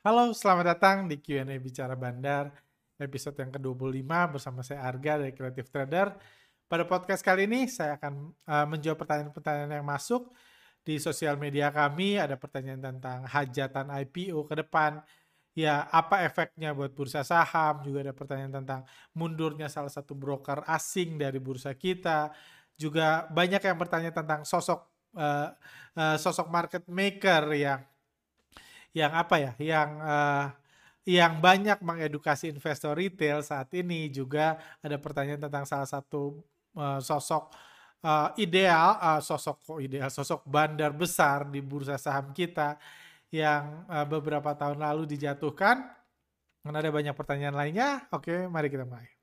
Halo, selamat datang di Q&A Bicara Bandar, episode yang ke-25 bersama saya Arga dari Creative Trader. Pada podcast kali ini, saya akan uh, menjawab pertanyaan-pertanyaan yang masuk di sosial media kami. Ada pertanyaan tentang hajatan IPO ke depan, ya apa efeknya buat bursa saham, juga ada pertanyaan tentang mundurnya salah satu broker asing dari bursa kita, juga banyak yang bertanya tentang sosok uh, uh, sosok market maker yang yang apa ya, yang uh, yang banyak mengedukasi investor retail saat ini juga ada pertanyaan tentang salah satu uh, sosok uh, ideal, uh, sosok kok ideal, sosok bandar besar di bursa saham kita yang uh, beberapa tahun lalu dijatuhkan. Dan ada banyak pertanyaan lainnya. Oke, mari kita mulai.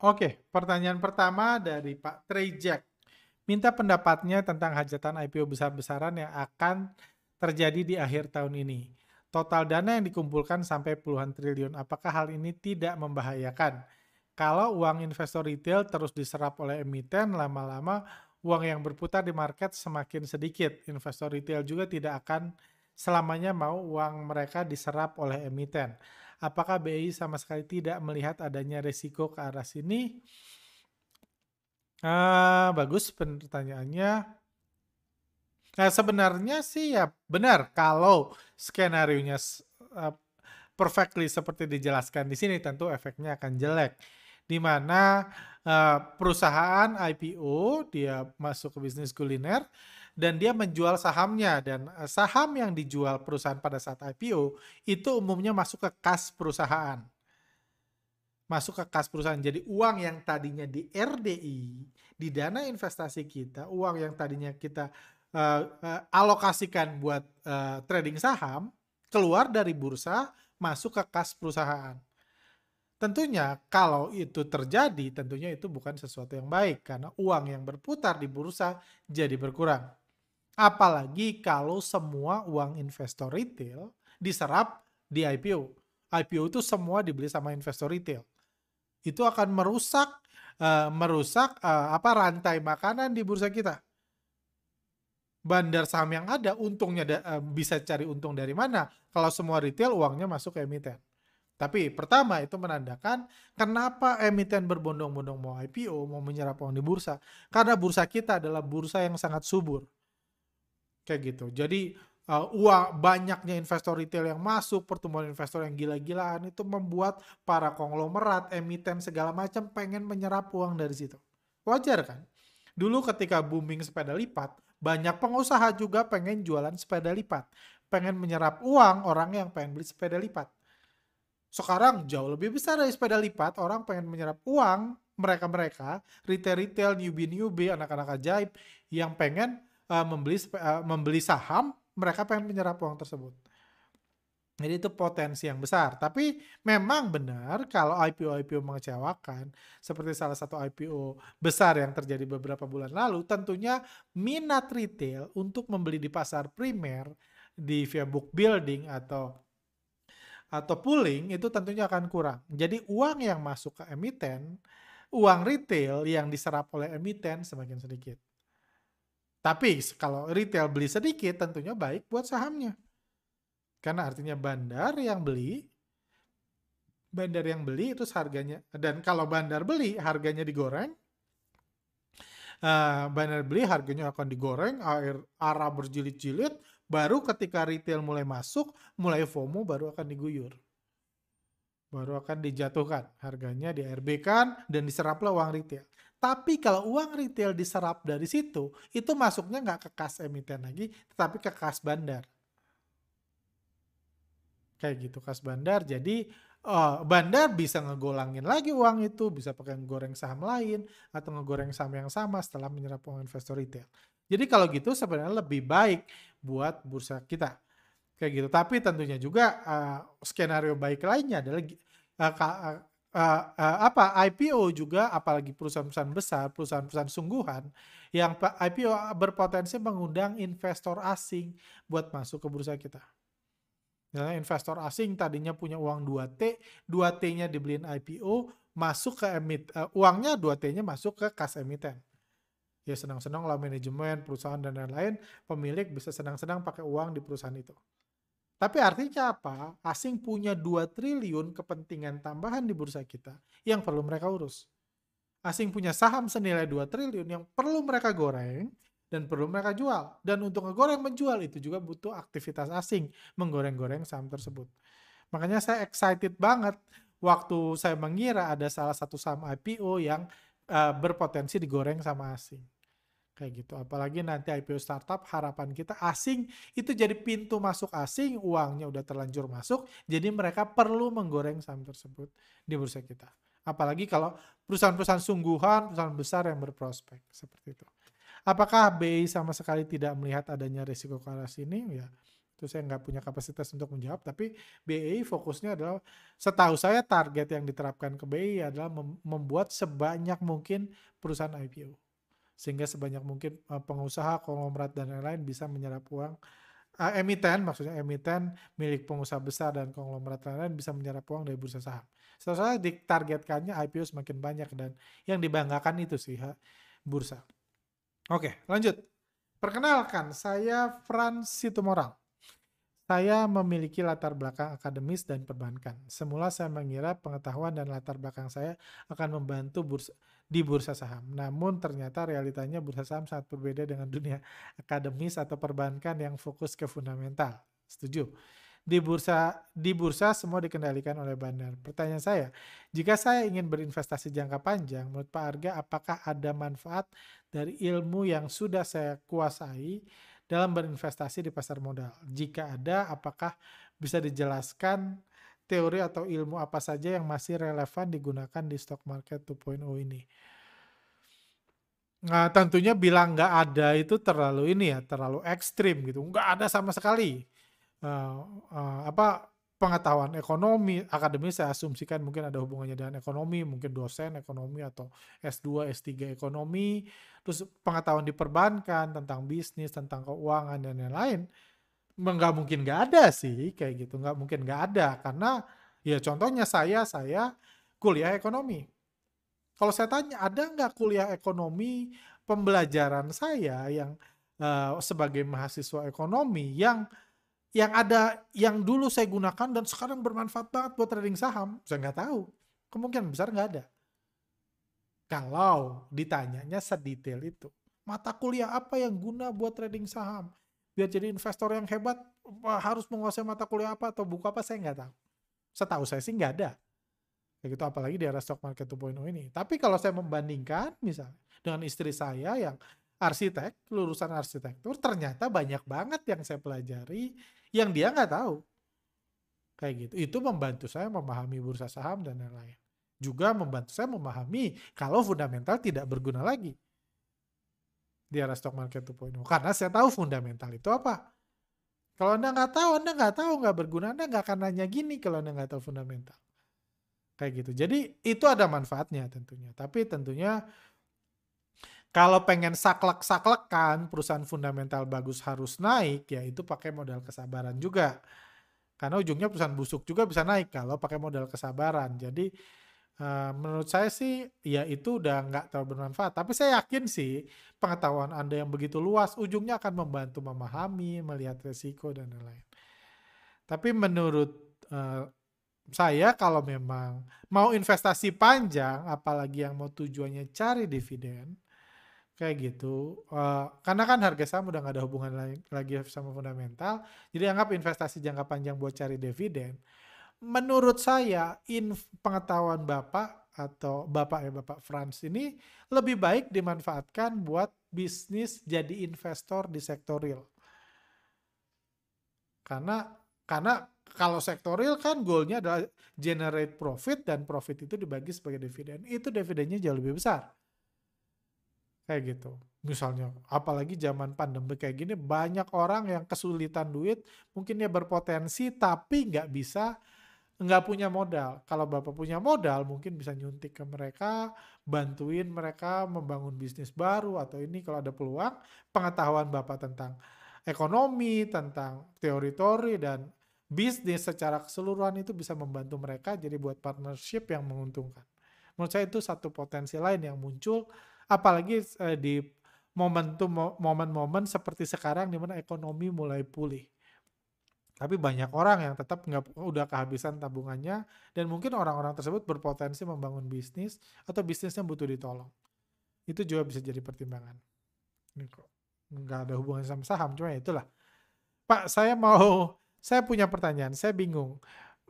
Oke, pertanyaan pertama dari Pak Trejak. Minta pendapatnya tentang hajatan IPO besar-besaran yang akan terjadi di akhir tahun ini. Total dana yang dikumpulkan sampai puluhan triliun. Apakah hal ini tidak membahayakan? Kalau uang investor retail terus diserap oleh emiten, lama-lama uang yang berputar di market semakin sedikit. Investor retail juga tidak akan selamanya mau uang mereka diserap oleh emiten. Apakah BI sama sekali tidak melihat adanya resiko ke arah sini? Uh, bagus pertanyaannya. Nah, sebenarnya sih ya benar kalau skenario nya uh, perfectly seperti dijelaskan di sini tentu efeknya akan jelek. Di mana uh, perusahaan IPO dia masuk ke bisnis kuliner dan dia menjual sahamnya dan eh, saham yang dijual perusahaan pada saat IPO itu umumnya masuk ke kas perusahaan. Masuk ke kas perusahaan. Jadi uang yang tadinya di RDI, di dana investasi kita, uang yang tadinya kita uh, uh, alokasikan buat uh, trading saham keluar dari bursa masuk ke kas perusahaan. Tentunya kalau itu terjadi, tentunya itu bukan sesuatu yang baik karena uang yang berputar di bursa jadi berkurang. Apalagi kalau semua uang investor retail diserap di IPO. IPO itu semua dibeli sama investor retail. Itu akan merusak uh, merusak uh, apa rantai makanan di bursa kita. Bandar saham yang ada untungnya uh, bisa cari untung dari mana? Kalau semua retail uangnya masuk ke emiten. Tapi pertama itu menandakan kenapa emiten berbondong-bondong mau IPO, mau menyerap uang di bursa. Karena bursa kita adalah bursa yang sangat subur kayak gitu. Jadi uh, uang banyaknya investor retail yang masuk, pertumbuhan investor yang gila-gilaan itu membuat para konglomerat, emiten segala macam pengen menyerap uang dari situ. Wajar kan? Dulu ketika booming sepeda lipat, banyak pengusaha juga pengen jualan sepeda lipat. Pengen menyerap uang orang yang pengen beli sepeda lipat. Sekarang jauh lebih besar dari sepeda lipat, orang pengen menyerap uang mereka-mereka, retail-retail, newbie-newbie, anak-anak ajaib yang pengen uh, membeli uh, membeli saham, mereka pengen menyerap uang tersebut. Jadi itu potensi yang besar. Tapi memang benar kalau IPO-IPO mengecewakan, seperti salah satu IPO besar yang terjadi beberapa bulan lalu, tentunya minat retail untuk membeli di pasar primer, di via book building atau atau pooling itu tentunya akan kurang. Jadi uang yang masuk ke emiten, uang retail yang diserap oleh emiten semakin sedikit. Tapi kalau retail beli sedikit tentunya baik buat sahamnya. Karena artinya bandar yang beli bandar yang beli itu harganya dan kalau bandar beli harganya digoreng uh, bandar beli harganya akan digoreng air arah berjilid-jilid baru ketika retail mulai masuk mulai FOMO baru akan diguyur baru akan dijatuhkan harganya di RB kan dan diseraplah uang retail tapi kalau uang retail diserap dari situ, itu masuknya nggak ke kas emiten lagi, tetapi ke kas bandar. Kayak gitu kas bandar. Jadi uh, bandar bisa ngegolangin lagi uang itu, bisa pakai goreng saham lain, atau ngegoreng saham yang sama setelah menyerap uang investor retail. Jadi kalau gitu sebenarnya lebih baik buat bursa kita. Kayak gitu. Tapi tentunya juga uh, skenario baik lainnya adalah uh, uh, uh, apa IPO juga apalagi perusahaan-perusahaan besar, perusahaan-perusahaan sungguhan yang IPO berpotensi mengundang investor asing buat masuk ke bursa kita. Ya, investor asing tadinya punya uang 2T, 2T-nya dibeliin IPO, masuk ke emit, uh, uangnya 2T-nya masuk ke kas emiten. Ya senang-senang lah manajemen, perusahaan dan lain-lain, pemilik bisa senang-senang pakai uang di perusahaan itu. Tapi artinya apa? Asing punya 2 triliun kepentingan tambahan di bursa kita yang perlu mereka urus. Asing punya saham senilai 2 triliun yang perlu mereka goreng dan perlu mereka jual. Dan untuk ngegoreng menjual itu juga butuh aktivitas asing menggoreng-goreng saham tersebut. Makanya saya excited banget waktu saya mengira ada salah satu saham IPO yang uh, berpotensi digoreng sama asing kayak gitu. Apalagi nanti IPO startup harapan kita asing itu jadi pintu masuk asing, uangnya udah terlanjur masuk, jadi mereka perlu menggoreng saham tersebut di bursa kita. Apalagi kalau perusahaan-perusahaan sungguhan, perusahaan besar yang berprospek seperti itu. Apakah BI sama sekali tidak melihat adanya risiko ke sini? Ya, itu saya nggak punya kapasitas untuk menjawab. Tapi BI fokusnya adalah, setahu saya target yang diterapkan ke BI adalah membuat sebanyak mungkin perusahaan IPO sehingga sebanyak mungkin uh, pengusaha, konglomerat dan lain-lain bisa menyerap uang uh, emiten maksudnya emiten milik pengusaha besar dan konglomerat lain-lain bisa menyerap uang dari bursa saham. Setelah ditargetkannya IPO semakin banyak dan yang dibanggakan itu sih ha, bursa. Oke, lanjut. Perkenalkan, saya Frans Situmoral. Saya memiliki latar belakang akademis dan perbankan. Semula saya mengira pengetahuan dan latar belakang saya akan membantu bursa, di bursa saham. Namun ternyata realitanya bursa saham sangat berbeda dengan dunia akademis atau perbankan yang fokus ke fundamental. Setuju? Di bursa di bursa semua dikendalikan oleh bandar. Pertanyaan saya, jika saya ingin berinvestasi jangka panjang, menurut Pak Arga apakah ada manfaat dari ilmu yang sudah saya kuasai dalam berinvestasi di pasar modal? Jika ada, apakah bisa dijelaskan teori atau ilmu apa saja yang masih relevan digunakan di stock market 2.0 ini? Nah, tentunya bilang nggak ada itu terlalu ini ya, terlalu ekstrim gitu. Nggak ada sama sekali. Uh, uh, apa pengetahuan ekonomi, akademis saya asumsikan mungkin ada hubungannya dengan ekonomi, mungkin dosen ekonomi atau S2, S3 ekonomi, terus pengetahuan di perbankan tentang bisnis, tentang keuangan dan lain-lain, nggak mungkin nggak ada sih kayak gitu, nggak mungkin nggak ada karena ya contohnya saya saya kuliah ekonomi. Kalau saya tanya ada nggak kuliah ekonomi pembelajaran saya yang uh, sebagai mahasiswa ekonomi yang yang ada yang dulu saya gunakan dan sekarang bermanfaat banget buat trading saham, saya nggak tahu. Kemungkinan besar nggak ada. Kalau ditanyanya sedetail itu, mata kuliah apa yang guna buat trading saham? Biar jadi investor yang hebat, harus menguasai mata kuliah apa atau buku apa, saya nggak tahu. Setahu saya sih nggak ada. Kayak gitu, apalagi di era stock market 2.0 ini. Tapi kalau saya membandingkan misalnya dengan istri saya yang arsitek, lulusan arsitektur, ternyata banyak banget yang saya pelajari yang dia nggak tahu. Kayak gitu. Itu membantu saya memahami bursa saham dan lain-lain. Juga membantu saya memahami kalau fundamental tidak berguna lagi di era stock market 2.0. Karena saya tahu fundamental itu apa. Kalau Anda nggak tahu, Anda nggak tahu, nggak berguna, Anda nggak akan nanya gini kalau Anda nggak tahu fundamental. Kayak gitu. Jadi itu ada manfaatnya tentunya. Tapi tentunya kalau pengen saklek-saklekan perusahaan fundamental bagus harus naik, ya itu pakai modal kesabaran juga. Karena ujungnya perusahaan busuk juga bisa naik kalau pakai modal kesabaran. Jadi uh, menurut saya sih ya itu udah nggak terlalu bermanfaat. Tapi saya yakin sih pengetahuan Anda yang begitu luas ujungnya akan membantu memahami, melihat resiko dan lain-lain. Tapi menurut uh, saya kalau memang mau investasi panjang, apalagi yang mau tujuannya cari dividen, kayak gitu. Uh, karena kan harga saham udah nggak ada hubungan lagi sama fundamental, jadi anggap investasi jangka panjang buat cari dividen. Menurut saya, in pengetahuan bapak atau bapak ya bapak Franz ini lebih baik dimanfaatkan buat bisnis jadi investor di sektor real. Karena karena kalau sektor real kan goalnya adalah generate profit dan profit itu dibagi sebagai dividen. Itu dividennya jauh lebih besar kayak gitu. Misalnya, apalagi zaman pandemi kayak gini, banyak orang yang kesulitan duit, mungkin dia berpotensi tapi nggak bisa nggak punya modal. Kalau Bapak punya modal, mungkin bisa nyuntik ke mereka, bantuin mereka membangun bisnis baru atau ini kalau ada peluang, pengetahuan Bapak tentang ekonomi, tentang teori-teori dan bisnis secara keseluruhan itu bisa membantu mereka jadi buat partnership yang menguntungkan. Menurut saya itu satu potensi lain yang muncul apalagi eh, di momentum momen-momen seperti sekarang di mana ekonomi mulai pulih tapi banyak orang yang tetap nggak udah kehabisan tabungannya dan mungkin orang-orang tersebut berpotensi membangun bisnis atau bisnisnya butuh ditolong. Itu juga bisa jadi pertimbangan. Ini kok nggak ada hubungan sama saham, cuma itulah. Pak, saya mau, saya punya pertanyaan, saya bingung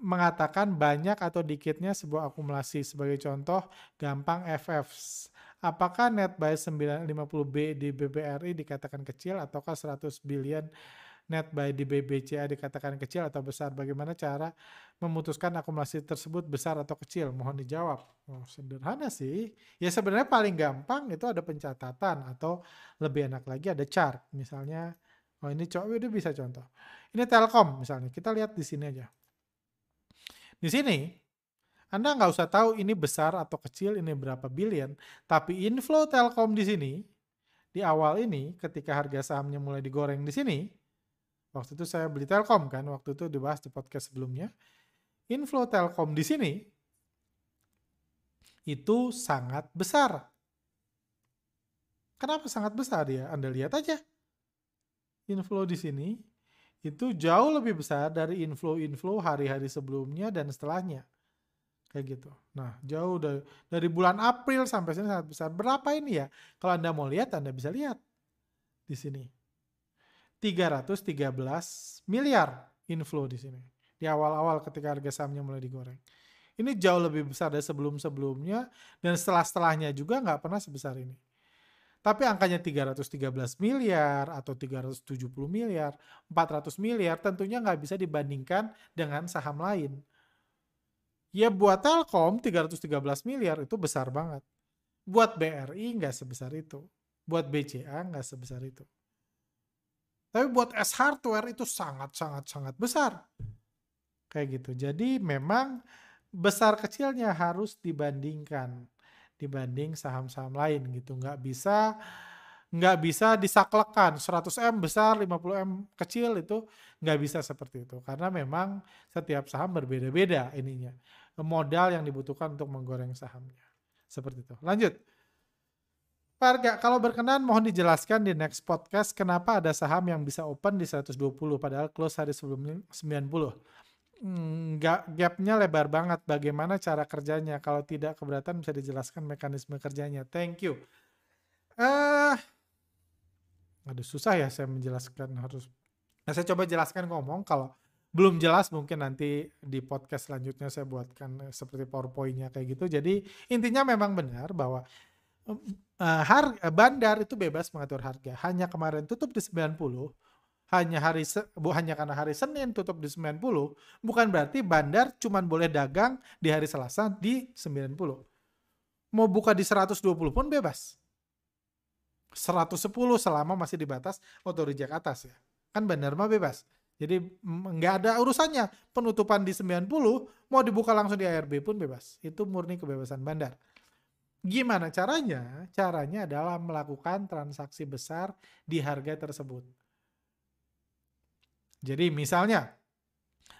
mengatakan banyak atau dikitnya sebuah akumulasi. Sebagai contoh, gampang FF. Apakah net buy 950B di BBRI dikatakan kecil ataukah 100 billion net buy di BBCA dikatakan kecil atau besar? Bagaimana cara memutuskan akumulasi tersebut besar atau kecil? Mohon dijawab. Oh, sederhana sih. Ya sebenarnya paling gampang itu ada pencatatan atau lebih enak lagi ada chart. Misalnya, oh ini coba ini bisa contoh. Ini Telkom misalnya. Kita lihat di sini aja. Di sini anda nggak usah tahu ini besar atau kecil, ini berapa billion, tapi inflow Telkom di sini, di awal ini, ketika harga sahamnya mulai digoreng di sini, Waktu itu saya beli Telkom kan, waktu itu dibahas di podcast sebelumnya. Inflow Telkom di sini itu sangat besar. Kenapa sangat besar ya? Anda lihat aja. Inflow di sini itu jauh lebih besar dari inflow-inflow hari-hari sebelumnya dan setelahnya. Kayak gitu. Nah, jauh dari, dari bulan April sampai sini sangat besar. Berapa ini ya? Kalau Anda mau lihat, Anda bisa lihat di sini. 313 miliar inflow di sini. Di awal-awal ketika harga sahamnya mulai digoreng. Ini jauh lebih besar dari sebelum-sebelumnya dan setelah-setelahnya juga nggak pernah sebesar ini. Tapi angkanya 313 miliar atau 370 miliar, 400 miliar tentunya nggak bisa dibandingkan dengan saham lain. Ya buat Telkom 313 miliar itu besar banget. Buat BRI nggak sebesar itu. Buat BCA nggak sebesar itu. Tapi buat S hardware itu sangat-sangat-sangat besar. Kayak gitu. Jadi memang besar kecilnya harus dibandingkan dibanding saham-saham lain gitu. Nggak bisa nggak bisa disaklekan 100 M besar 50 M kecil itu nggak bisa seperti itu karena memang setiap saham berbeda-beda ininya modal yang dibutuhkan untuk menggoreng sahamnya seperti itu lanjut Pak Arga, kalau berkenan mohon dijelaskan di next podcast kenapa ada saham yang bisa open di 120 padahal close hari sebelumnya 90. Enggak, gapnya lebar banget. Bagaimana cara kerjanya? Kalau tidak keberatan bisa dijelaskan mekanisme kerjanya. Thank you. Eh, uh, aduh susah ya saya menjelaskan harus. Nah, saya coba jelaskan ngomong kalau belum jelas mungkin nanti di podcast selanjutnya saya buatkan seperti powerpointnya kayak gitu. Jadi intinya memang benar bahwa uh, har bandar itu bebas mengatur harga. Hanya kemarin tutup di 90, hanya hari bu hanya karena hari Senin tutup di 90, bukan berarti bandar cuma boleh dagang di hari Selasa di 90. Mau buka di 120 pun bebas. 110 selama masih di batas otorijak atas ya. Kan bandar mah bebas. Jadi nggak ada urusannya. Penutupan di 90, mau dibuka langsung di ARB pun bebas. Itu murni kebebasan bandar. Gimana caranya? Caranya adalah melakukan transaksi besar di harga tersebut. Jadi misalnya,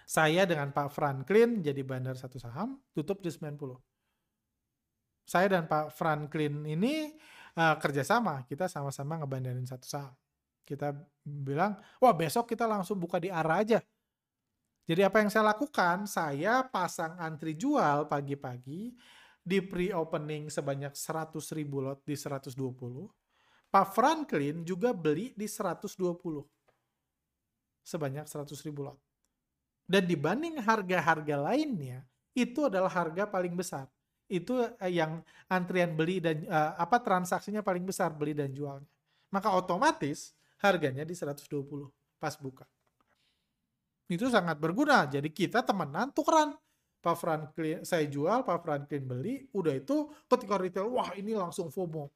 saya dengan Pak Franklin jadi bandar satu saham, tutup di 90. Saya dan Pak Franklin ini uh, kerjasama, kita sama-sama ngebandarin satu saham. Kita bilang, wah besok kita langsung buka di arah aja. Jadi apa yang saya lakukan, saya pasang antri jual pagi-pagi, di pre-opening sebanyak 100 ribu lot di 120. Pak Franklin juga beli di 120. Sebanyak 100 ribu lot. Dan dibanding harga-harga lainnya, itu adalah harga paling besar. Itu eh, yang antrian beli dan uh, apa transaksinya paling besar beli dan jualnya. Maka otomatis harganya di 120 pas buka. Itu sangat berguna. Jadi kita temenan tukeran Pak Franklin saya jual, Pak Franklin beli, udah itu ketika retail, wah ini langsung FOMO.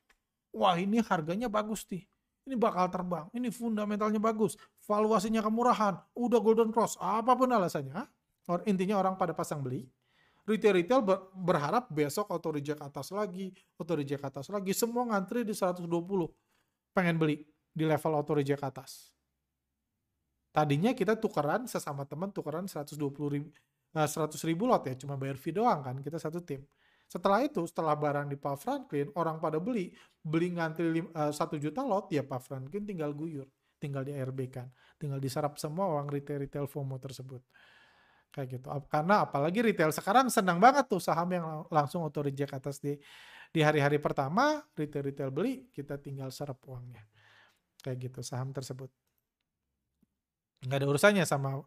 Wah ini harganya bagus nih. Ini bakal terbang, ini fundamentalnya bagus, valuasinya kemurahan, udah golden cross, apa pun alasannya, Or, intinya orang pada pasang beli. Retail-retail ber, berharap besok auto reject atas lagi, auto reject atas lagi. Semua ngantri di 120. Pengen beli di level auto reject atas. Tadinya kita tukeran sesama teman tukeran 120 ribu, 100 eh, ribu lot ya, cuma bayar fee doang kan, kita satu tim. Setelah itu, setelah barang di Pak Franklin, orang pada beli, beli ngantri uh, 1 juta lot, ya Pak Franklin tinggal guyur, tinggal di ARB kan, tinggal diserap semua uang retail-retail FOMO tersebut kayak gitu. Karena apalagi retail sekarang senang banget tuh saham yang langsung auto reject atas di di hari-hari pertama retail-retail beli kita tinggal serap uangnya. Kayak gitu saham tersebut. Nggak ada urusannya sama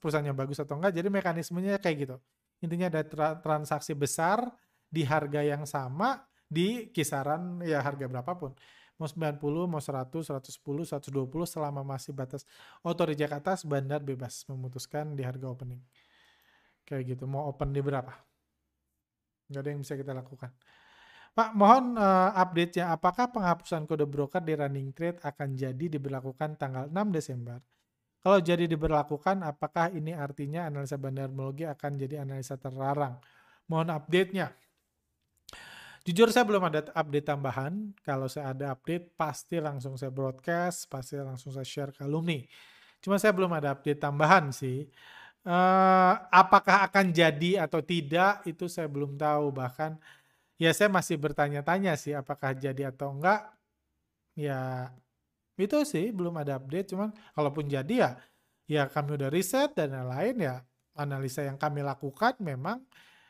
perusahaannya bagus atau enggak, jadi mekanismenya kayak gitu. Intinya ada tra transaksi besar di harga yang sama di kisaran ya harga berapapun mau 90, mau 100, 110, 120 selama masih batas auto reject atas bandar bebas memutuskan di harga opening. Kayak gitu, mau open di berapa? Nggak ada yang bisa kita lakukan. Pak, mohon uh, update-nya apakah penghapusan kode broker di running trade akan jadi diberlakukan tanggal 6 Desember? Kalau jadi diberlakukan, apakah ini artinya analisa bandarmologi akan jadi analisa terlarang? Mohon update-nya. Jujur saya belum ada update tambahan. Kalau saya ada update, pasti langsung saya broadcast, pasti langsung saya share ke alumni. Cuma saya belum ada update tambahan sih. Uh, apakah akan jadi atau tidak, itu saya belum tahu. Bahkan ya saya masih bertanya-tanya sih apakah jadi atau enggak. Ya itu sih belum ada update. Cuman kalaupun jadi ya, ya kami udah riset dan lain-lain ya analisa yang kami lakukan memang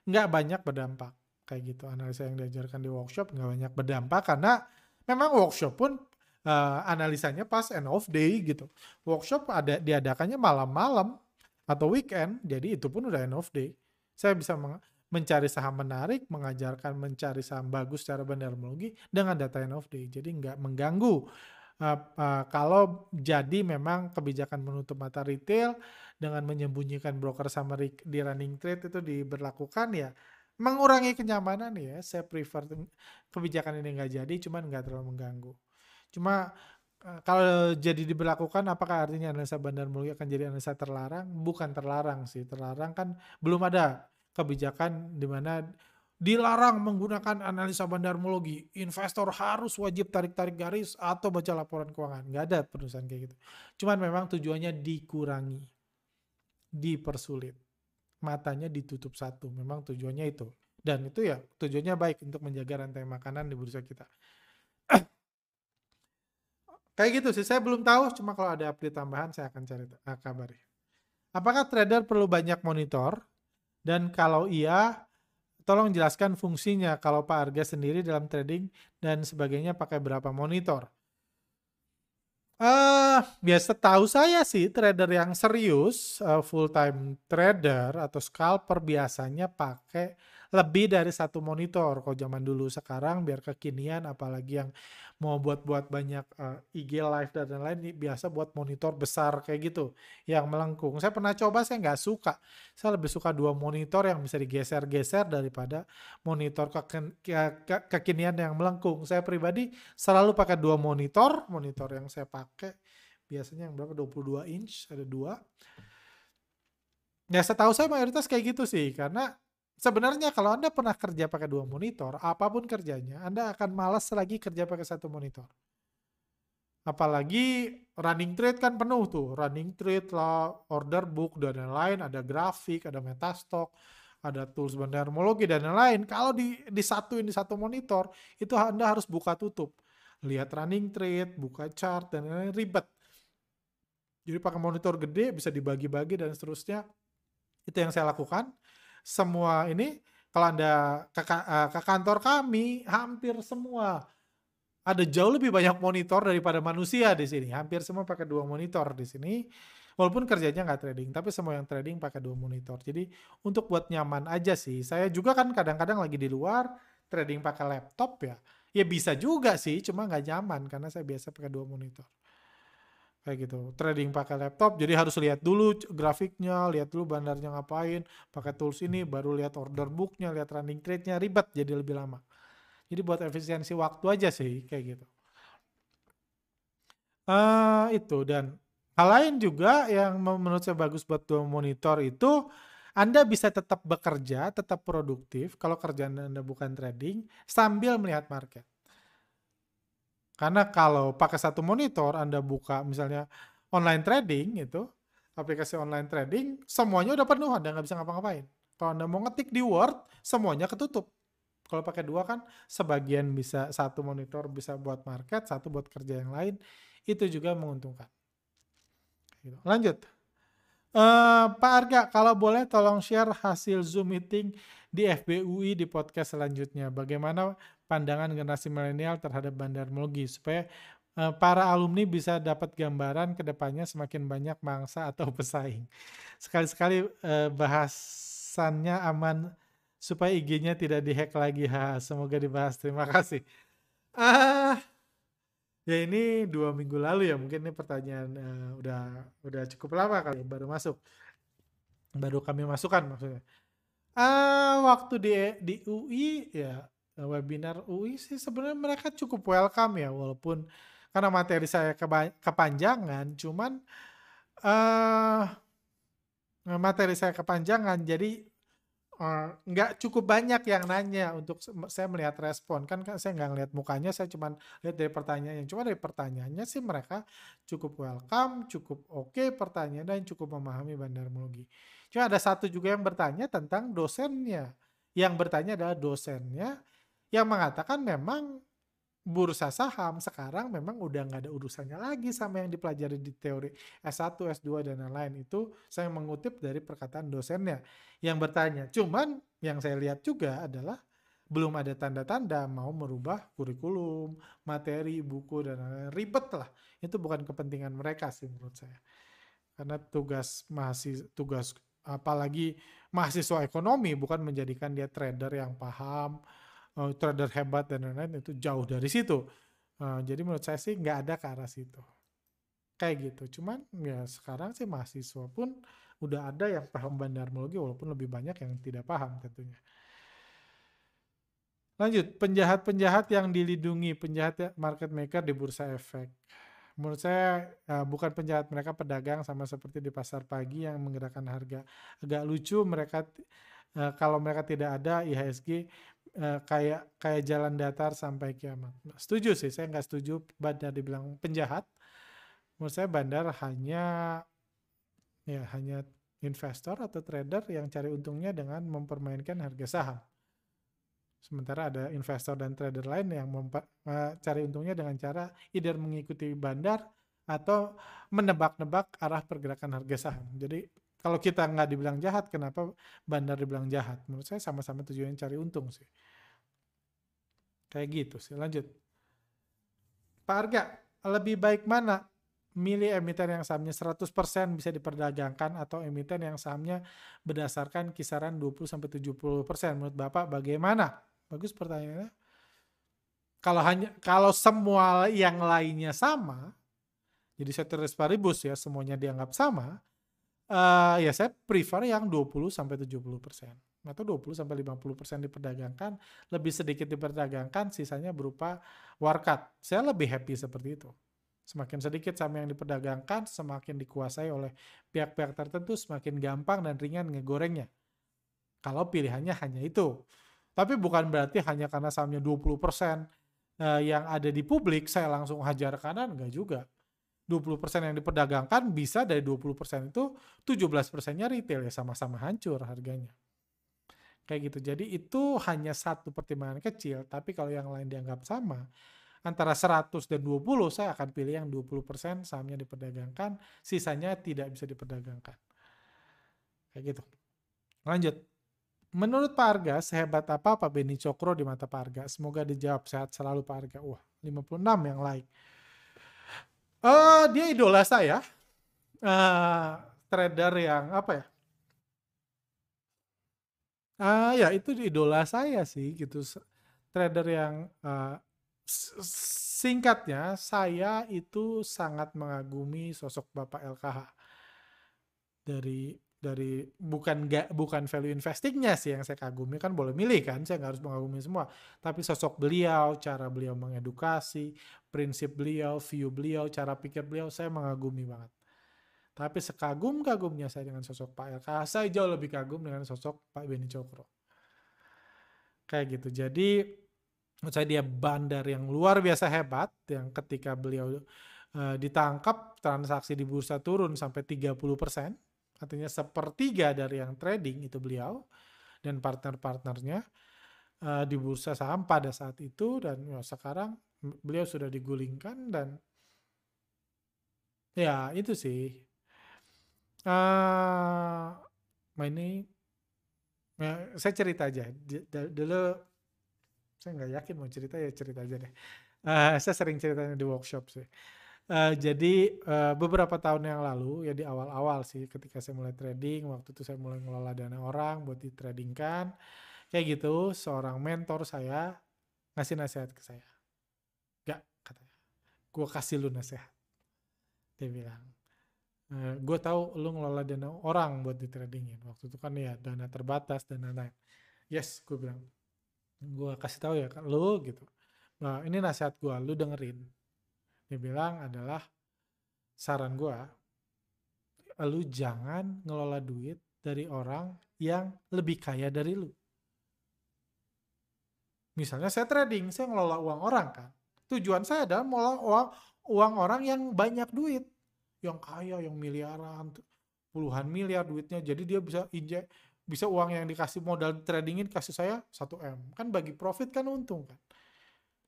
nggak banyak berdampak. Kayak gitu analisa yang diajarkan di workshop nggak banyak berdampak karena memang workshop pun uh, analisanya pas end of day gitu. Workshop ada diadakannya malam-malam atau weekend jadi itu pun udah end of day. Saya bisa mencari saham menarik mengajarkan mencari saham bagus secara bandarmologi dengan data end of day jadi nggak mengganggu uh, uh, kalau jadi memang kebijakan menutup mata retail dengan menyembunyikan broker summary di running trade itu diberlakukan ya mengurangi kenyamanan ya. Saya prefer kebijakan ini nggak jadi cuman nggak terlalu mengganggu. Cuma eh, kalau jadi diberlakukan apakah artinya analisa bandar mulia akan jadi analisa terlarang? Bukan terlarang sih terlarang kan belum ada kebijakan di mana dilarang menggunakan analisa bandarmologi. Investor harus wajib tarik-tarik garis atau baca laporan keuangan. Nggak ada perusahaan kayak gitu. Cuman memang tujuannya dikurangi, dipersulit matanya ditutup satu. Memang tujuannya itu. Dan itu ya tujuannya baik untuk menjaga rantai makanan di bursa kita. Kayak gitu sih, saya belum tahu, cuma kalau ada update tambahan saya akan cari uh, kabari. Apakah trader perlu banyak monitor? Dan kalau iya, tolong jelaskan fungsinya kalau Pak Arga sendiri dalam trading dan sebagainya pakai berapa monitor. Uh, biasa tahu saya sih trader yang serius, uh, full time trader atau scalper biasanya pakai lebih dari satu monitor. Kalau zaman dulu sekarang biar kekinian apalagi yang mau buat-buat banyak uh, eh, IG live dan lain-lain biasa buat monitor besar kayak gitu yang melengkung. Saya pernah coba saya nggak suka. Saya lebih suka dua monitor yang bisa digeser-geser daripada monitor ke ke ke kekinian yang melengkung. Saya pribadi selalu pakai dua monitor. Monitor yang saya pakai biasanya yang berapa? 22 inch ada dua. Ya setahu saya mayoritas kayak gitu sih karena Sebenarnya kalau Anda pernah kerja pakai dua monitor, apa pun kerjanya, Anda akan malas lagi kerja pakai satu monitor. Apalagi running trade kan penuh tuh, running trade lah, order book dan lain-lain, ada grafik, ada metastock, ada tools bandarmologi dan lain-lain. Kalau di disatuin di satu monitor, itu Anda harus buka tutup. Lihat running trade, buka chart dan lain-lain ribet. Jadi pakai monitor gede bisa dibagi-bagi dan seterusnya. Itu yang saya lakukan semua ini kalau Anda ke, eh, ke kantor kami hampir semua ada jauh lebih banyak monitor daripada manusia di sini. Hampir semua pakai dua monitor di sini. Walaupun kerjanya nggak trading, tapi semua yang trading pakai dua monitor. Jadi untuk buat nyaman aja sih. Saya juga kan kadang-kadang lagi di luar trading pakai laptop ya. Ya bisa juga sih, cuma nggak nyaman karena saya biasa pakai dua monitor kayak gitu. Trading pakai laptop jadi harus lihat dulu grafiknya lihat dulu bandarnya ngapain pakai tools ini baru lihat order booknya lihat running trade-nya ribet jadi lebih lama. Jadi buat efisiensi waktu aja sih kayak gitu. Uh, itu dan hal lain juga yang menurut saya bagus buat dua monitor itu Anda bisa tetap bekerja, tetap produktif kalau kerjaan Anda bukan trading sambil melihat market. Karena kalau pakai satu monitor Anda buka misalnya online trading itu, aplikasi online trading, semuanya udah penuh, Anda nggak bisa ngapa-ngapain. Kalau Anda mau ngetik di Word, semuanya ketutup. Kalau pakai dua kan sebagian bisa satu monitor bisa buat market, satu buat kerja yang lain. Itu juga menguntungkan. Gitu. Lanjut. Uh, Pak Arga, kalau boleh tolong share hasil Zoom meeting di FBUI di podcast selanjutnya. Bagaimana pandangan generasi milenial terhadap bandarmologi supaya uh, para alumni bisa dapat gambaran ke depannya semakin banyak mangsa atau pesaing. Sekali-sekali uh, bahasannya aman supaya IG-nya tidak dihack lagi. Ha, semoga dibahas. Terima kasih. Ah, Ya ini dua minggu lalu ya mungkin ini pertanyaan uh, udah udah cukup lama kali baru masuk baru kami masukkan maksudnya. Uh, waktu di di UI ya webinar UI sih sebenarnya mereka cukup welcome ya walaupun karena materi saya kepanjangan cuman uh, materi saya kepanjangan jadi Uh, nggak cukup banyak yang nanya untuk saya melihat respon. Kan kan saya nggak ngeliat mukanya saya cuma lihat dari pertanyaannya. Cuma dari pertanyaannya sih mereka cukup welcome cukup oke okay pertanyaan dan cukup memahami bandarmologi cuma ada satu juga yang bertanya tentang dosennya. Yang bertanya adalah dosennya yang mengatakan memang bursa saham sekarang memang udah nggak ada urusannya lagi sama yang dipelajari di teori S1, S2 dan lain-lain itu saya mengutip dari perkataan dosennya yang bertanya. Cuman yang saya lihat juga adalah belum ada tanda-tanda mau merubah kurikulum, materi, buku dan lain-lain. Ribet lah. Itu bukan kepentingan mereka sih menurut saya. Karena tugas mahasiswa tugas apalagi mahasiswa ekonomi bukan menjadikan dia trader yang paham, uh, trader hebat dan lain-lain itu jauh dari situ. Uh, jadi menurut saya sih nggak ada ke arah situ. Kayak gitu. Cuman ya sekarang sih mahasiswa pun udah ada yang paham bandarmologi walaupun lebih banyak yang tidak paham tentunya. Lanjut, penjahat-penjahat yang dilindungi, penjahat market maker di bursa efek. Menurut saya uh, bukan penjahat mereka pedagang sama seperti di pasar pagi yang menggerakkan harga. Agak lucu mereka kalau mereka tidak ada IHSG uh, kayak kayak jalan datar sampai kiamat. Nah, setuju sih, saya nggak setuju bandar dibilang penjahat. Menurut saya bandar hanya ya hanya investor atau trader yang cari untungnya dengan mempermainkan harga saham. Sementara ada investor dan trader lain yang uh, cari untungnya dengan cara either mengikuti bandar atau menebak-nebak arah pergerakan harga saham. Jadi kalau kita nggak dibilang jahat, kenapa bandar dibilang jahat? Menurut saya sama-sama tujuannya cari untung sih. Kayak gitu sih. Lanjut. Pak Arga, lebih baik mana? Milih emiten yang sahamnya 100% bisa diperdagangkan atau emiten yang sahamnya berdasarkan kisaran 20-70%. Menurut Bapak bagaimana? Bagus pertanyaannya. Kalau hanya kalau semua yang lainnya sama, jadi ceteris paribus ya semuanya dianggap sama, uh, ya saya prefer yang 20 sampai 70 persen atau 20 sampai 50 persen diperdagangkan, lebih sedikit diperdagangkan, sisanya berupa warkat. Saya lebih happy seperti itu. Semakin sedikit saham yang diperdagangkan, semakin dikuasai oleh pihak-pihak tertentu, semakin gampang dan ringan ngegorengnya. Kalau pilihannya hanya itu. Tapi bukan berarti hanya karena sahamnya 20% eh, yang ada di publik, saya langsung hajar kanan, enggak juga. 20% yang diperdagangkan bisa dari 20% itu 17 persennya retail ya sama-sama hancur harganya. Kayak gitu. Jadi itu hanya satu pertimbangan kecil, tapi kalau yang lain dianggap sama, antara 100 dan 20 saya akan pilih yang 20% sahamnya diperdagangkan, sisanya tidak bisa diperdagangkan. Kayak gitu. Lanjut. Menurut Pak Arga, sehebat apa Pak Beni Cokro di mata Pak Arga? Semoga dijawab sehat selalu Pak Arga. Wah, 56 yang like. Uh, dia idola saya. Uh, trader yang apa ya? Uh, ya itu idola saya sih gitu. Trader yang uh, singkatnya saya itu sangat mengagumi sosok Bapak LKH dari dari bukan gak, bukan value investingnya sih yang saya kagumi kan boleh milih kan saya nggak harus mengagumi semua tapi sosok beliau cara beliau mengedukasi prinsip beliau view beliau cara pikir beliau saya mengagumi banget Tapi sekagum-kagumnya saya dengan sosok Pak RK, saya jauh lebih kagum dengan sosok Pak Beni Cokro. Kayak gitu. Jadi menurut saya dia bandar yang luar biasa hebat yang ketika beliau uh, ditangkap transaksi di bursa turun sampai 30%, artinya sepertiga dari yang trading itu beliau dan partner-partnernya uh, di bursa saham pada saat itu dan ya, sekarang beliau sudah digulingkan dan ya itu sih Uh, ini ya, saya cerita aja. Dulu saya nggak yakin mau cerita ya cerita aja deh. Uh, saya sering ceritanya di workshop sih. Uh, jadi uh, beberapa tahun yang lalu ya di awal-awal sih ketika saya mulai trading waktu itu saya mulai ngelola dana orang buat di trading kan kayak gitu seorang mentor saya ngasih nasihat ke saya. Gak katanya. Gue kasih lu nasihat dia bilang. Uh, gue tahu lu ngelola dana orang buat di tradingin waktu itu kan ya dana terbatas dan lain-lain. Yes gue bilang. Gue kasih tahu ya kan lu gitu. Nah ini nasihat gue lu dengerin dia bilang adalah saran gue lu jangan ngelola duit dari orang yang lebih kaya dari lu misalnya saya trading saya ngelola uang orang kan tujuan saya adalah ngelola uang uang orang yang banyak duit yang kaya, yang miliaran, puluhan miliar duitnya. Jadi dia bisa injek, bisa uang yang dikasih modal tradingin kasih saya 1 M. Kan bagi profit kan untung kan.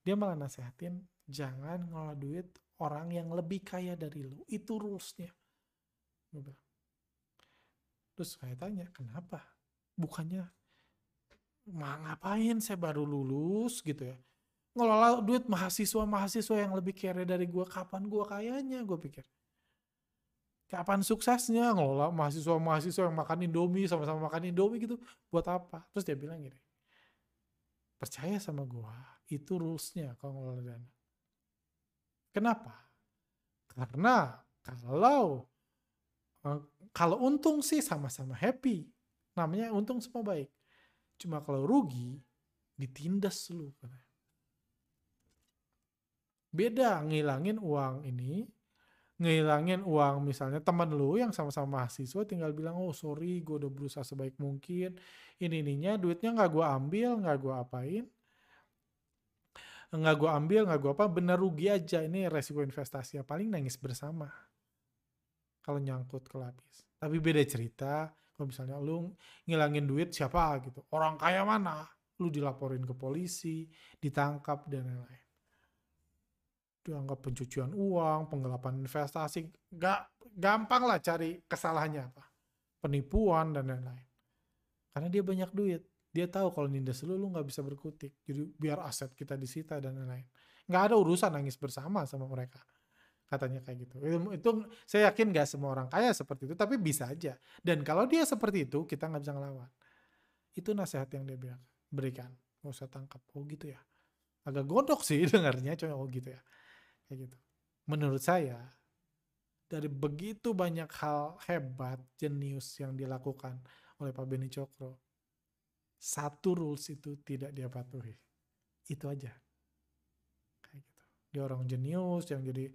Dia malah nasehatin, jangan ngelola duit orang yang lebih kaya dari lu. Itu rulesnya. Terus saya tanya, kenapa? Bukannya mah ngapain saya baru lulus gitu ya. Ngelola duit mahasiswa-mahasiswa yang lebih kere dari gua, kapan gua kayanya, gue pikir. Kapan suksesnya ngelola mahasiswa-mahasiswa yang makan Indomie sama-sama makan Indomie gitu buat apa? Terus dia bilang gini, percaya sama gua, itu rulesnya kalau ngelola dana. Kenapa? Karena kalau eh, kalau untung sih sama-sama happy, namanya untung semua baik. Cuma kalau rugi, ditindas lu. Beda ngilangin uang ini ngehilangin uang misalnya teman lu yang sama-sama mahasiswa tinggal bilang oh sorry gue udah berusaha sebaik mungkin ini ininya duitnya nggak gue ambil nggak gue apain nggak gue ambil nggak gue apa benar rugi aja. Ini resiko investasi ya paling nangis bersama. Kalau nyangkut ke lapis. Tapi beda cerita kalau misalnya lu ngilangin duit siapa gitu. Orang kaya mana? Lu dilaporin ke polisi ditangkap dan lain-lain. Dianggap pencucian uang, penggelapan investasi, gak gampang lah cari kesalahannya apa, penipuan dan lain-lain. Karena dia banyak duit, dia tahu kalau nindas lu lu nggak bisa berkutik, jadi biar aset kita disita dan lain-lain. Nggak ada urusan nangis bersama sama mereka, katanya kayak gitu. Itu, itu saya yakin nggak semua orang kaya seperti itu, tapi bisa aja. Dan kalau dia seperti itu, kita nggak bisa ngelawan. Itu nasihat yang dia bilang, berikan, nggak usah tangkap. Oh gitu ya agak godok sih dengarnya cuma oh gitu ya kayak gitu. Menurut saya dari begitu banyak hal hebat, jenius yang dilakukan oleh Pak Beni Cokro, satu rules itu tidak dia patuhi. Itu aja. Kayak gitu. Dia orang jenius yang jadi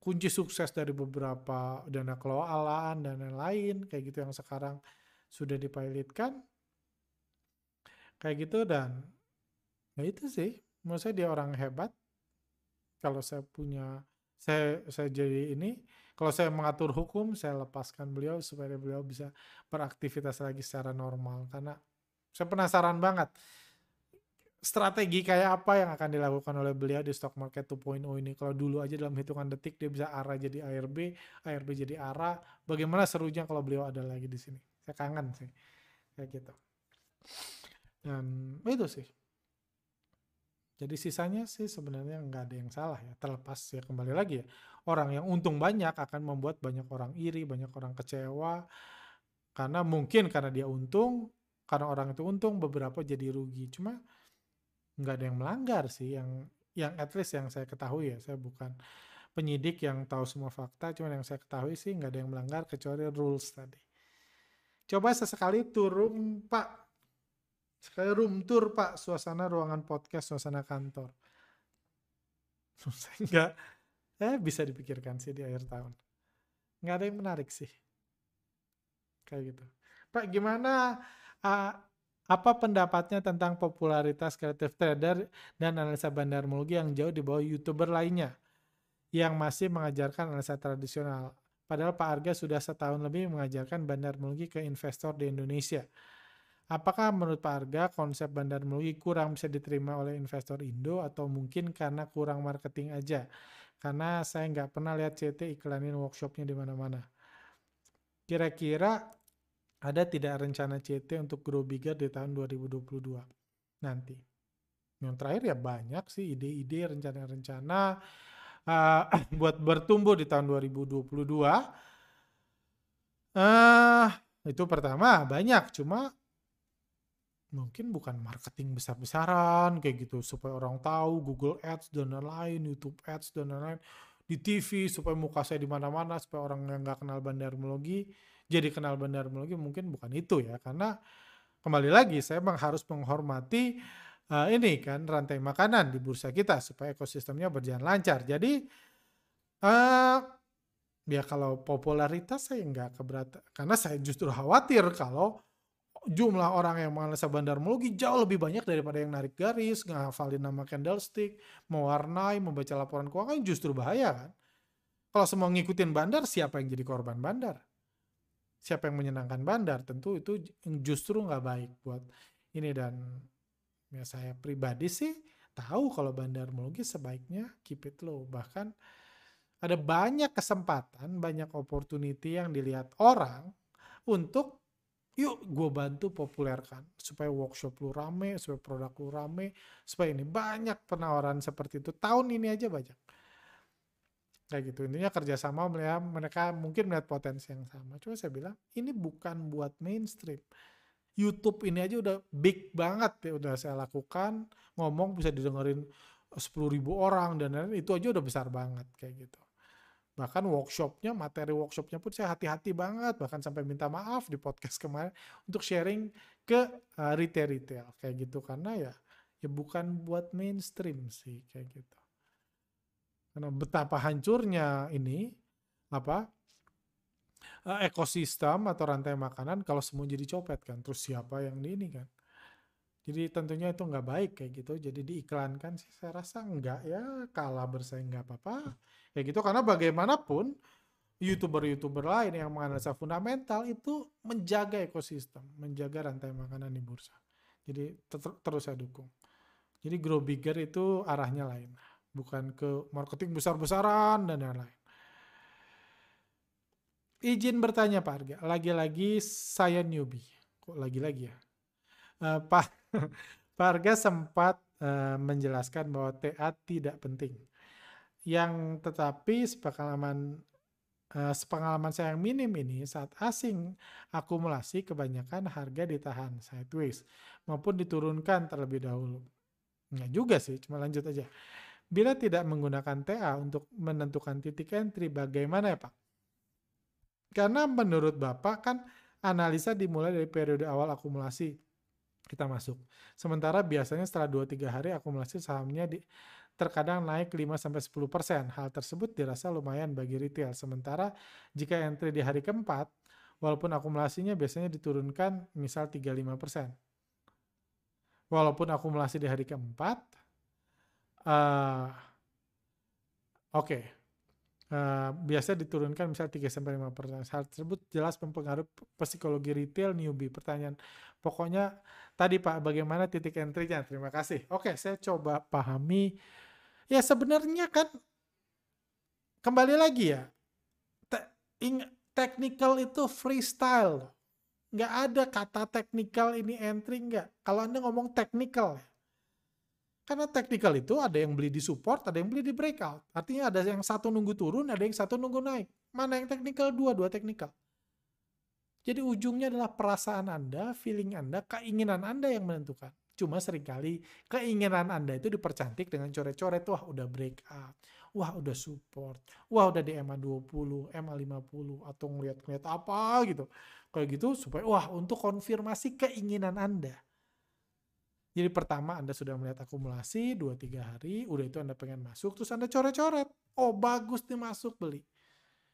kunci sukses dari beberapa dana kelolaan dan lain-lain kayak gitu yang sekarang sudah dipilotkan kayak gitu dan ya itu sih menurut saya dia orang hebat kalau saya punya saya saya jadi ini kalau saya mengatur hukum saya lepaskan beliau supaya beliau bisa beraktivitas lagi secara normal karena saya penasaran banget strategi kayak apa yang akan dilakukan oleh beliau di stock market 2.0 ini kalau dulu aja dalam hitungan detik dia bisa ARA jadi ARB ARB jadi ARA bagaimana serunya kalau beliau ada lagi di sini saya kangen sih kayak gitu dan itu sih jadi sisanya sih sebenarnya nggak ada yang salah ya. Terlepas ya kembali lagi ya. Orang yang untung banyak akan membuat banyak orang iri, banyak orang kecewa. Karena mungkin karena dia untung, karena orang itu untung beberapa jadi rugi. Cuma nggak ada yang melanggar sih. Yang yang at least yang saya ketahui ya. Saya bukan penyidik yang tahu semua fakta. Cuma yang saya ketahui sih nggak ada yang melanggar kecuali rules tadi. Coba sesekali turun Pak Sekali room tour pak, suasana ruangan podcast, suasana kantor. Sehingga eh bisa dipikirkan sih di akhir tahun. nggak ada yang menarik sih. Kayak gitu. Pak, gimana apa pendapatnya tentang popularitas kreatif trader dan analisa bandarmologi yang jauh di bawah youtuber lainnya yang masih mengajarkan analisa tradisional? Padahal Pak Arga sudah setahun lebih mengajarkan bandarmologi ke investor di Indonesia. Apakah menurut Pak Arga konsep bandarmologi kurang bisa diterima oleh investor Indo atau mungkin karena kurang marketing aja? Karena saya nggak pernah lihat CT iklanin workshopnya di mana-mana. Kira-kira ada tidak rencana CT untuk grow bigger di tahun 2022 nanti? Yang terakhir ya banyak sih ide-ide, rencana-rencana uh, buat bertumbuh di tahun 2022. Uh, itu pertama banyak, cuma mungkin bukan marketing besar-besaran kayak gitu supaya orang tahu Google Ads dan lain-lain, YouTube Ads dan lain-lain di TV supaya muka saya di mana-mana supaya orang yang nggak kenal bandarmologi jadi kenal bandarmologi mungkin bukan itu ya karena kembali lagi saya memang harus menghormati uh, ini kan rantai makanan di bursa kita supaya ekosistemnya berjalan lancar. Jadi uh, ya kalau popularitas saya nggak keberatan karena saya justru khawatir kalau jumlah orang yang menganalisa bandarmologi jauh lebih banyak daripada yang narik garis, ngafalin nama candlestick, mewarnai, membaca laporan keuangan justru bahaya kan. Kalau semua ngikutin bandar, siapa yang jadi korban bandar? Siapa yang menyenangkan bandar? Tentu itu justru nggak baik buat ini dan ya saya pribadi sih tahu kalau bandarmologi sebaiknya keep it low. Bahkan ada banyak kesempatan, banyak opportunity yang dilihat orang untuk yuk gue bantu populerkan supaya workshop lu rame, supaya produk lu rame, supaya ini banyak penawaran seperti itu. Tahun ini aja banyak. Kayak gitu. Intinya kerjasama melihat mereka mungkin melihat potensi yang sama. Cuma saya bilang ini bukan buat mainstream YouTube ini aja udah big banget ya udah saya lakukan ngomong bisa didengerin 10 ribu orang dan lain-lain itu aja udah besar banget kayak gitu bahkan workshopnya materi workshopnya pun saya hati-hati banget bahkan sampai minta maaf di podcast kemarin untuk sharing ke uh, retail retail kayak gitu karena ya ya bukan buat mainstream sih kayak gitu karena betapa hancurnya ini apa uh, ekosistem atau rantai makanan kalau semua jadi copet kan. Terus siapa yang di ini kan? Jadi tentunya itu nggak baik kayak gitu. Jadi diiklankan sih saya rasa nggak ya kalah bersaing nggak apa-apa. Kayak gitu karena bagaimanapun youtuber-youtuber lain yang menganalisa fundamental itu menjaga ekosistem menjaga rantai makanan di bursa. Jadi ter terus saya dukung. Jadi grow bigger itu arahnya lain bukan ke marketing besar-besaran dan lain-lain Izin bertanya Pak Arga, lagi-lagi saya newbie. Kok lagi-lagi ya? Uh, Pak, Pak Arga sempat uh, menjelaskan bahwa TA tidak penting. Yang tetapi sepengalaman uh, sepengalaman saya yang minim ini saat asing akumulasi kebanyakan harga ditahan sideways maupun diturunkan terlebih dahulu. Enggak juga sih, cuma lanjut aja. Bila tidak menggunakan TA untuk menentukan titik entry, bagaimana ya Pak? Karena menurut Bapak kan analisa dimulai dari periode awal akumulasi kita masuk. Sementara biasanya setelah 2-3 hari akumulasi sahamnya di, terkadang naik 5-10%. Hal tersebut dirasa lumayan bagi retail. Sementara jika entry di hari keempat, walaupun akumulasinya biasanya diturunkan misal 35%. Walaupun akumulasi di hari keempat, uh, oke, okay, Uh, biasa diturunkan misal 3 sampai 5 persen. Hal tersebut jelas mempengaruhi psikologi retail newbie. Pertanyaan pokoknya tadi Pak bagaimana titik entry-nya? Terima kasih. Oke, saya coba pahami. Ya sebenarnya kan kembali lagi ya. Te technical itu freestyle. Nggak ada kata technical ini entry nggak. Kalau Anda ngomong technical ya karena technical itu ada yang beli di support, ada yang beli di breakout. Artinya ada yang satu nunggu turun, ada yang satu nunggu naik. Mana yang technical? Dua, dua technical. Jadi ujungnya adalah perasaan Anda, feeling Anda, keinginan Anda yang menentukan. Cuma sering kali keinginan Anda itu dipercantik dengan coret-coret. Wah udah breakout, wah udah support, wah udah di MA 20, MA 50, atau ngeliat-ngeliat apa gitu. Kayak gitu supaya, wah untuk konfirmasi keinginan Anda jadi pertama Anda sudah melihat akumulasi 2-3 hari, udah itu Anda pengen masuk, terus Anda coret-coret. Oh bagus nih masuk, beli.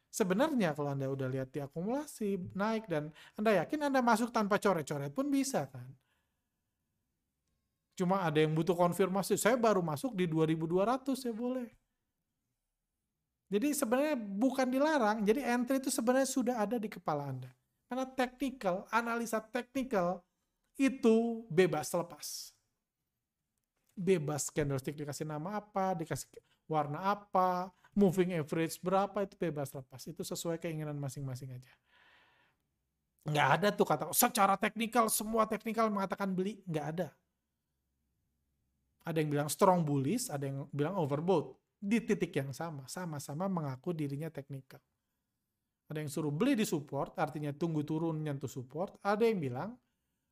Sebenarnya kalau Anda udah lihat di akumulasi naik dan Anda yakin Anda masuk tanpa coret-coret pun bisa kan. Cuma ada yang butuh konfirmasi, saya baru masuk di 2200 ya boleh. Jadi sebenarnya bukan dilarang, jadi entry itu sebenarnya sudah ada di kepala Anda. Karena technical, analisa technical itu bebas lepas. Bebas candlestick dikasih nama apa, dikasih warna apa, moving average berapa itu bebas lepas. Itu sesuai keinginan masing-masing aja. Nggak ada tuh kata, secara teknikal, semua teknikal mengatakan beli, nggak ada. Ada yang bilang strong bullish, ada yang bilang overbought. Di titik yang sama, sama-sama mengaku dirinya teknikal. Ada yang suruh beli di support, artinya tunggu turun nyentuh support. Ada yang bilang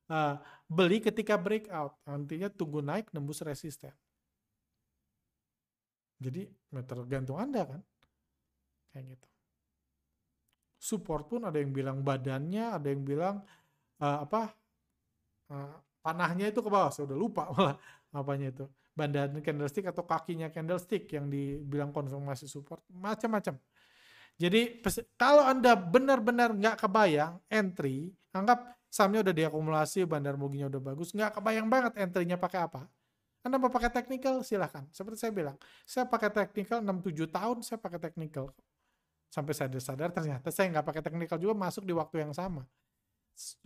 uh, beli ketika breakout, artinya tunggu naik nembus resisten. Jadi tergantung Anda kan. Kayak gitu. Support pun ada yang bilang badannya, ada yang bilang uh, apa uh, panahnya itu ke bawah. Saya udah lupa malah apanya itu badan candlestick atau kakinya candlestick yang dibilang konfirmasi support macam-macam jadi kalau anda benar-benar nggak kebayang entry anggap sahamnya udah diakumulasi bandar muginya udah bagus nggak kebayang banget entry-nya pakai apa. Anda mau pakai technical silahkan seperti saya bilang saya pakai technical 6-7 tahun saya pakai technical. Sampai sadar-sadar ternyata saya nggak pakai technical juga masuk di waktu yang sama.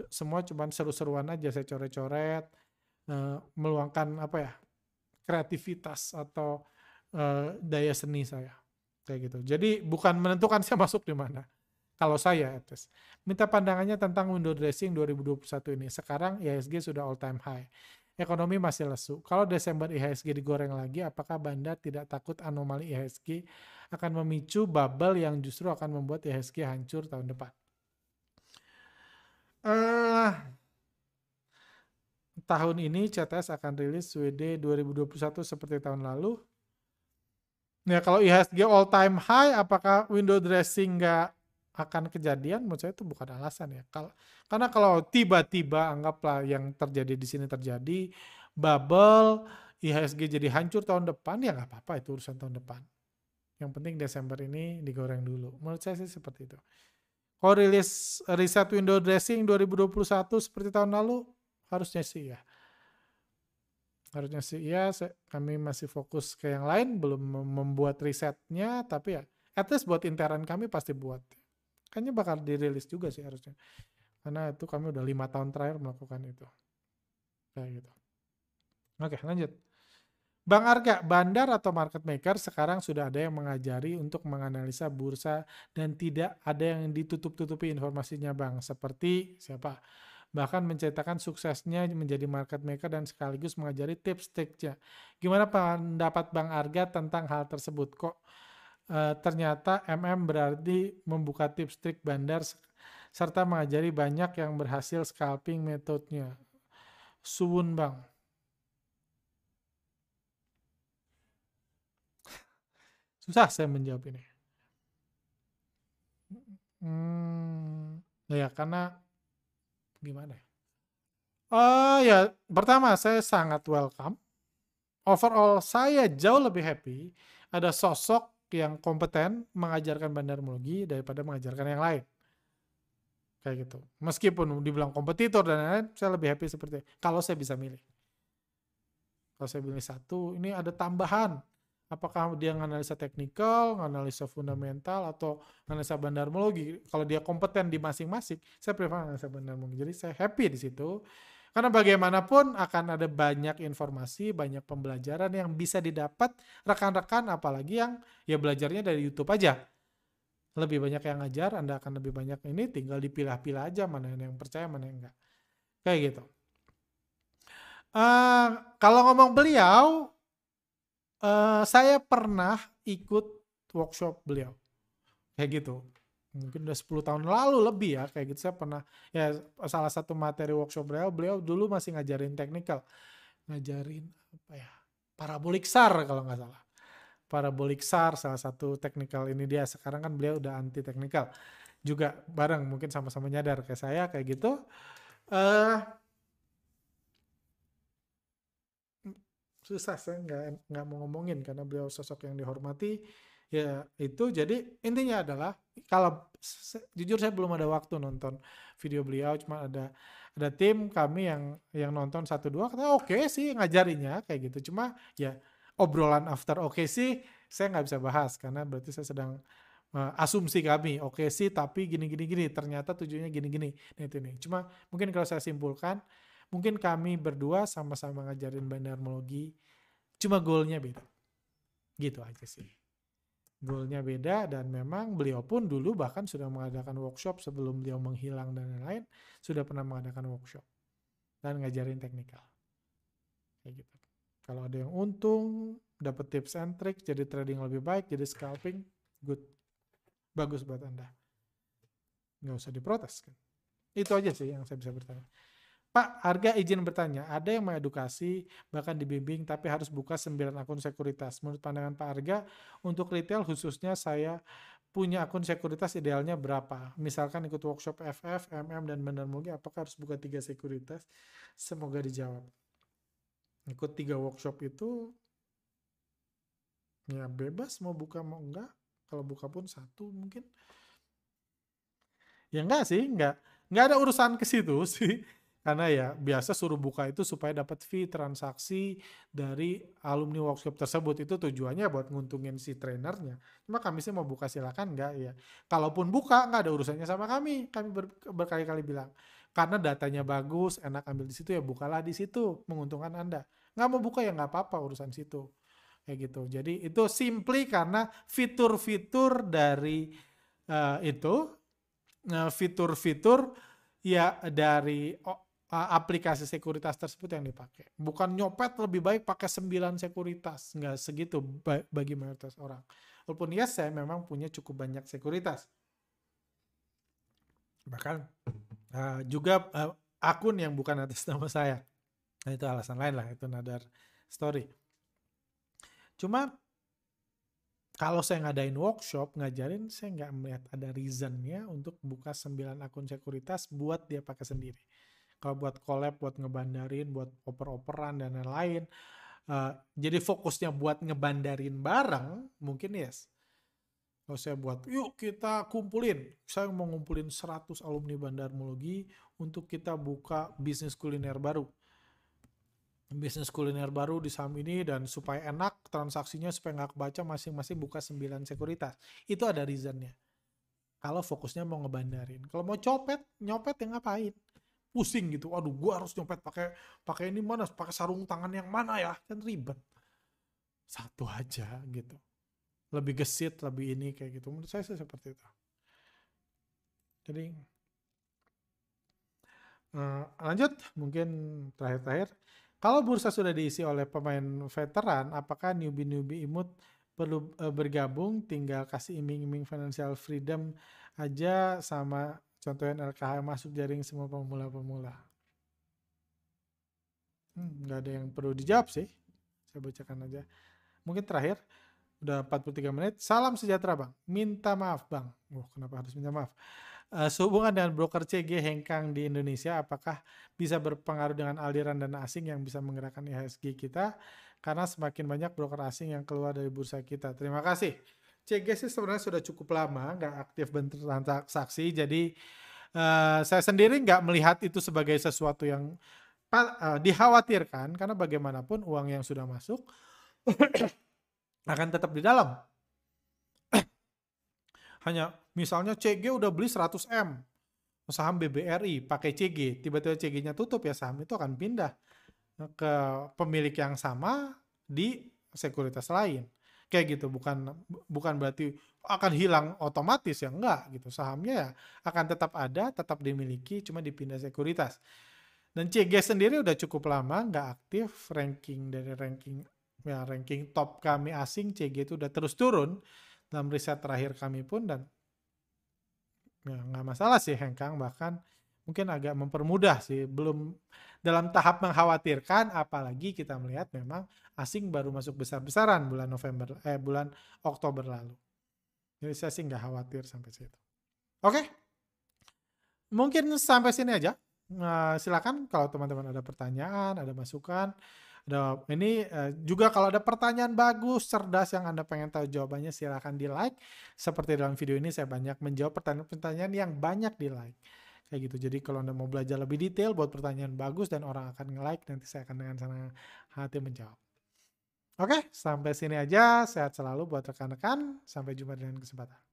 Semua cuma seru-seruan aja saya coret-coret uh, meluangkan apa ya kreativitas atau uh, daya seni saya. Kayak gitu. Jadi bukan menentukan saya masuk di mana. Kalau saya, atas minta pandangannya tentang window dressing 2021 ini. Sekarang IHSG sudah all time high. Ekonomi masih lesu. Kalau Desember IHSG digoreng lagi, apakah Bandar tidak takut anomali IHSG akan memicu bubble yang justru akan membuat IHSG hancur tahun depan? Uh, tahun ini CTS akan rilis WD 2021 seperti tahun lalu. Ya kalau IHSG all time high, apakah window dressing nggak akan kejadian? Menurut saya itu bukan alasan ya. Kalau karena kalau tiba-tiba anggaplah yang terjadi di sini terjadi bubble, IHSG jadi hancur tahun depan ya nggak apa-apa itu urusan tahun depan. Yang penting Desember ini digoreng dulu. Menurut saya sih seperti itu. Kalau rilis riset window dressing 2021 seperti tahun lalu, Harusnya sih ya. Harusnya sih ya, kami masih fokus ke yang lain, belum membuat risetnya, tapi ya at least buat intern kami pasti buat. Kayaknya bakal dirilis juga sih harusnya. Karena itu kami udah lima tahun terakhir melakukan itu. Kayak gitu. Oke, lanjut. Bang Arga, bandar atau market maker sekarang sudah ada yang mengajari untuk menganalisa bursa dan tidak ada yang ditutup-tutupi informasinya Bang. Seperti siapa? bahkan menceritakan suksesnya menjadi market maker dan sekaligus mengajari tips triknya. Gimana pendapat Bang Arga tentang hal tersebut? Kok e, ternyata MM berarti membuka tips trik bandar serta mengajari banyak yang berhasil scalping metodenya. Suwun Bang. Susah saya menjawab ini. Hmm, ya karena gimana ya? Uh, ya, pertama saya sangat welcome. Overall saya jauh lebih happy ada sosok yang kompeten mengajarkan bandarmologi daripada mengajarkan yang lain. Kayak gitu. Meskipun dibilang kompetitor dan lain-lain, saya lebih happy seperti itu. Kalau saya bisa milih. Kalau saya pilih satu, ini ada tambahan apakah dia menganalisa teknikal, menganalisa fundamental, atau menganalisa bandarmologi. Kalau dia kompeten di masing-masing, saya prefer menganalisa bandarmologi. Jadi saya happy di situ. Karena bagaimanapun akan ada banyak informasi, banyak pembelajaran yang bisa didapat rekan-rekan apalagi yang ya belajarnya dari YouTube aja. Lebih banyak yang ngajar, Anda akan lebih banyak ini tinggal dipilah-pilah aja mana yang percaya, mana yang enggak. Kayak gitu. Uh, kalau ngomong beliau, uh, saya pernah ikut workshop beliau kayak gitu mungkin udah 10 tahun lalu lebih ya kayak gitu. Saya pernah ya salah satu materi workshop beliau beliau dulu masih ngajarin teknikal. Ngajarin apa ya parabolik SAR kalau nggak salah. Parabolik SAR salah satu teknikal ini dia. Sekarang kan beliau udah anti teknikal. Juga bareng mungkin sama-sama nyadar kayak saya kayak gitu. Uh, susah saya nggak nggak mau ngomongin karena beliau sosok yang dihormati ya itu jadi intinya adalah kalau jujur saya belum ada waktu nonton video beliau cuma ada ada tim kami yang yang nonton satu dua kata oke okay sih ngajarinya kayak gitu. Cuma ya obrolan after oke okay sih saya nggak bisa bahas karena berarti saya sedang uh, asumsi kami oke okay sih tapi gini gini gini ternyata tujuannya gini gini. Nah itu nih. Cuma mungkin kalau saya simpulkan mungkin kami berdua sama-sama ngajarin bandarmologi cuma goalnya beda. Gitu aja sih goalnya beda dan memang beliau pun dulu bahkan sudah mengadakan workshop sebelum beliau menghilang dan lain-lain sudah pernah mengadakan workshop dan ngajarin teknikal. Kayak gitu. Kalau ada yang untung dapat tips and trick jadi trading lebih baik jadi scalping good. Bagus buat anda. Nggak usah diprotes kan? Itu aja sih yang saya bisa bertanya Pak, harga izin bertanya, ada yang mengedukasi, bahkan dibimbing, tapi harus buka 9 akun sekuritas. Menurut pandangan Pak Arga, untuk retail khususnya saya punya akun sekuritas idealnya berapa? Misalkan ikut workshop FF, MM, dan benar mungkin apakah harus buka tiga sekuritas? Semoga dijawab. Ikut tiga workshop itu, ya bebas mau buka mau enggak. Kalau buka pun satu mungkin. Ya enggak sih, enggak. Enggak ada urusan ke situ sih karena ya biasa suruh buka itu supaya dapat fee transaksi dari alumni workshop tersebut. Itu tujuannya buat nguntungin si trainernya. Cuma kami sih mau buka silakan. Nggak ya. Kalaupun buka nggak ada urusannya sama kami. Kami ber, berkali-kali bilang. Karena datanya bagus enak ambil di situ ya bukalah di situ. Menguntungkan anda. Nggak mau buka ya nggak apa-apa urusan situ. Kayak gitu. Jadi itu simply karena fitur-fitur dari uh, itu uh, fitur-fitur ya dari oh, aplikasi sekuritas tersebut yang dipakai. Bukan nyopet lebih baik pakai 9 sekuritas. Nggak segitu bagi mayoritas orang. Walaupun ya saya memang punya cukup banyak sekuritas. Bahkan uh, juga uh, akun yang bukan atas nama saya. Nah, itu alasan lain lah, itu another story. Cuma kalau saya ngadain workshop, ngajarin, saya nggak melihat ada reasonnya untuk buka 9 akun sekuritas buat dia pakai sendiri kalau buat collab buat ngebandarin buat oper-operan dan lain-lain uh, jadi fokusnya buat ngebandarin bareng mungkin yes. Kalau saya buat yuk kita kumpulin saya mau ngumpulin 100 alumni bandarmologi untuk kita buka bisnis kuliner baru. Bisnis kuliner baru di saham ini dan supaya enak transaksinya supaya nggak kebaca masing-masing buka 9 sekuritas. Itu ada reasonnya. Kalau fokusnya mau ngebandarin. Kalau mau copet nyopet yang ngapain pusing gitu. Aduh, gua harus nyopet pakai pakai ini mana? Pakai sarung tangan yang mana ya? Kan ribet. Satu aja gitu. Lebih gesit, lebih ini kayak gitu. Menurut saya sih seperti itu. Jadi uh, lanjut mungkin terakhir-terakhir. Kalau bursa sudah diisi oleh pemain veteran, apakah newbie-newbie imut perlu uh, bergabung tinggal kasih iming-iming financial freedom aja sama Contohin LKH masuk jaring semua pemula-pemula. Hmm, nggak ada yang perlu dijawab sih. Saya bacakan aja. Mungkin terakhir, udah 43 menit. Salam sejahtera bang. Minta maaf bang. Wah, kenapa harus minta maaf? Uh, sehubungan dengan broker CG hengkang di Indonesia, apakah bisa berpengaruh dengan aliran dana asing yang bisa menggerakkan IHSG kita? Karena semakin banyak broker asing yang keluar dari bursa kita. Terima kasih. CG sih sebenarnya sudah cukup lama nggak aktif bertransaksi, jadi uh, saya sendiri nggak melihat itu sebagai sesuatu yang uh, dikhawatirkan. Karena bagaimanapun uang yang sudah masuk akan tetap di dalam. Hanya misalnya CG udah beli 100 M saham BBRI pakai CG, tiba-tiba CG-nya tutup ya saham itu akan pindah ke pemilik yang sama di sekuritas lain kayak gitu bukan bukan berarti akan hilang otomatis ya enggak gitu. Sahamnya ya akan tetap ada tetap dimiliki cuma dipindah sekuritas. Dan CG sendiri udah cukup lama nggak aktif ranking dari ranking ya ranking top kami asing CG itu udah terus turun. Dalam riset terakhir kami pun dan ya nggak masalah sih Hengkang bahkan mungkin agak mempermudah sih belum dalam tahap mengkhawatirkan apalagi kita melihat memang asing baru masuk besar-besaran bulan November eh bulan Oktober lalu. Jadi saya sih nggak khawatir sampai situ. Oke. Mungkin sampai sini aja. Nah, silakan kalau teman-teman ada pertanyaan, ada masukan, Ada ini uh, juga kalau ada pertanyaan bagus, cerdas yang Anda pengen tahu jawabannya silahkan di like. Seperti dalam video ini saya banyak menjawab pertanyaan-pertanyaan yang banyak di like. Kayak gitu. Jadi kalau Anda mau belajar lebih detail buat pertanyaan bagus dan orang akan nge-like, nanti saya akan dengan senang hati menjawab. Oke, sampai sini aja. Sehat selalu buat rekan-rekan. Sampai jumpa dengan kesempatan.